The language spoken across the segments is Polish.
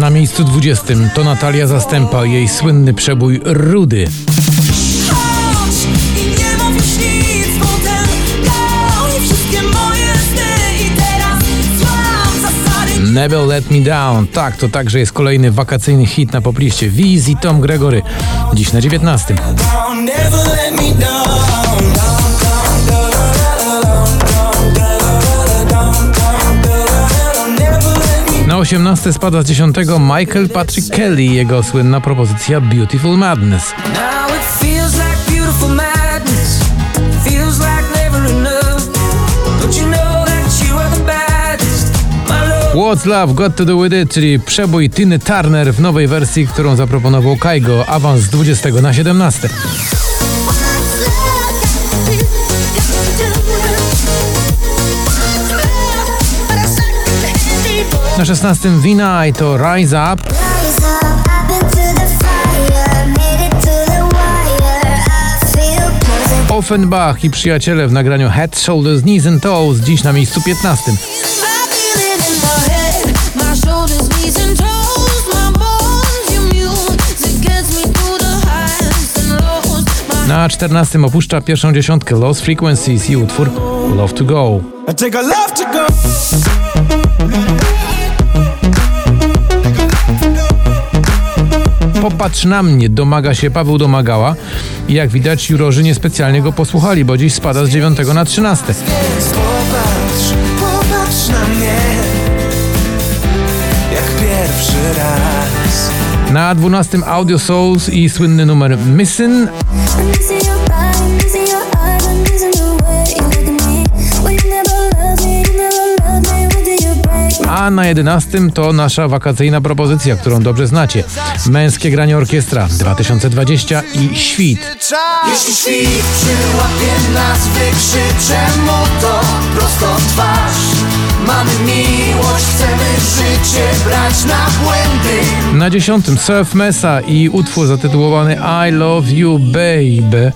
Na miejscu 20 to Natalia Zastępa, jej słynny przebój Rudy. Never Let Me Down. Tak, to także jest kolejny wakacyjny hit na popliście. Wiz i Tom Gregory. Dziś na 19. 18 spada z 10 Michael Patrick Kelly, jego słynna propozycja Beautiful Madness. What's Love Got To Do With It, czyli przebój Tiny Turner w nowej wersji, którą zaproponował Kaigo, awans z 20 na 17. Na 16 Wina i to Rise Up, Offenbach i przyjaciele w nagraniu Head, Shoulders, Knees and Toes, dziś na miejscu 15. I feel it in my head My shoulders, knees and toes My bones, you music gets me through the highs and lows My Na 14 opuszcza pierwszą dziesiątkę Lost Frequencies i utwór Love To Go. Popatrz na mnie, domaga się Paweł Domagała i jak widać jurorzy niespecjalnie go posłuchali, bo dziś spada z 9 na 13. Popatrz, popatrz na mnie. Jak pierwszy raz. Na 12 Audio Souls i słynny numer Missing, a na 11 to nasza wakacyjna propozycja, którą dobrze znacie. Męskie granie orkiestra 2020 i Świt. Jeśli świt przyłapie nas, wykrzyczę mu to prosto w twarz. Mamy miłość, chcemy życie brać na błędy. Na 10 Surf Mesa i utwór zatytułowany I Love You Baby.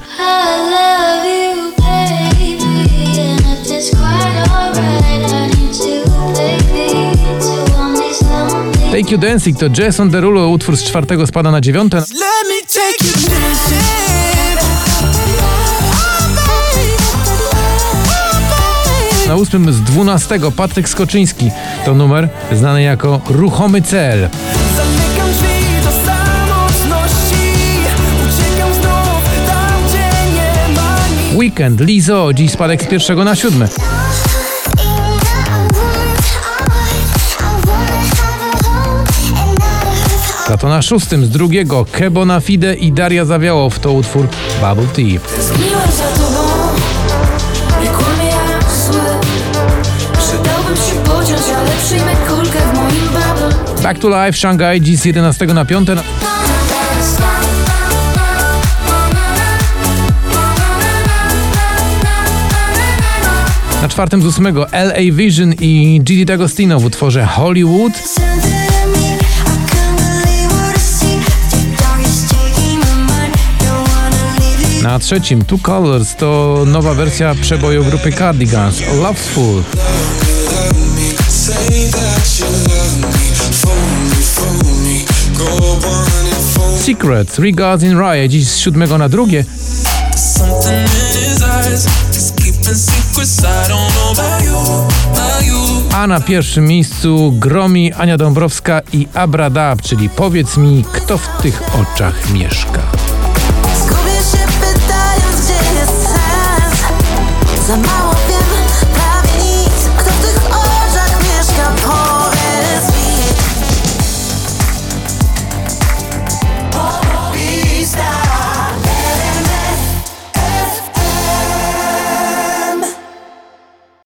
Take You Dancing to Jason Derulo, utwór z czwartego spada na dziewiąte. Na ósmym z dwunastego Patryk Skoczyński. To numer znany jako Ruchomy Cel. Weekend, Lizo, dziś spadek z pierwszego na siódmy. Za to na szóstym z drugiego Kebo na Fide i Daria Zawiałow to utwór Bubble Tea. Tęskniłem za tobą Nie kłamie jak zły Przydałbym się pociąć, ale przyjmę kulkę w moim bubble Back to Life Shanghai dziś z 11 na 5. Na- Na czwartym z ósmego LA Vision i Gigi D'Agostino w utworze Hollywood. Na trzecim Two Colors to nowa wersja przeboju grupy Cardigans Loveful. Secret, Regards in Riot dziś z siódmego na drugie. A na pierwszym miejscu Gromi, Ania Dąbrowska i Abradab, czyli powiedz mi, kto w tych oczach mieszka. cause I'm out.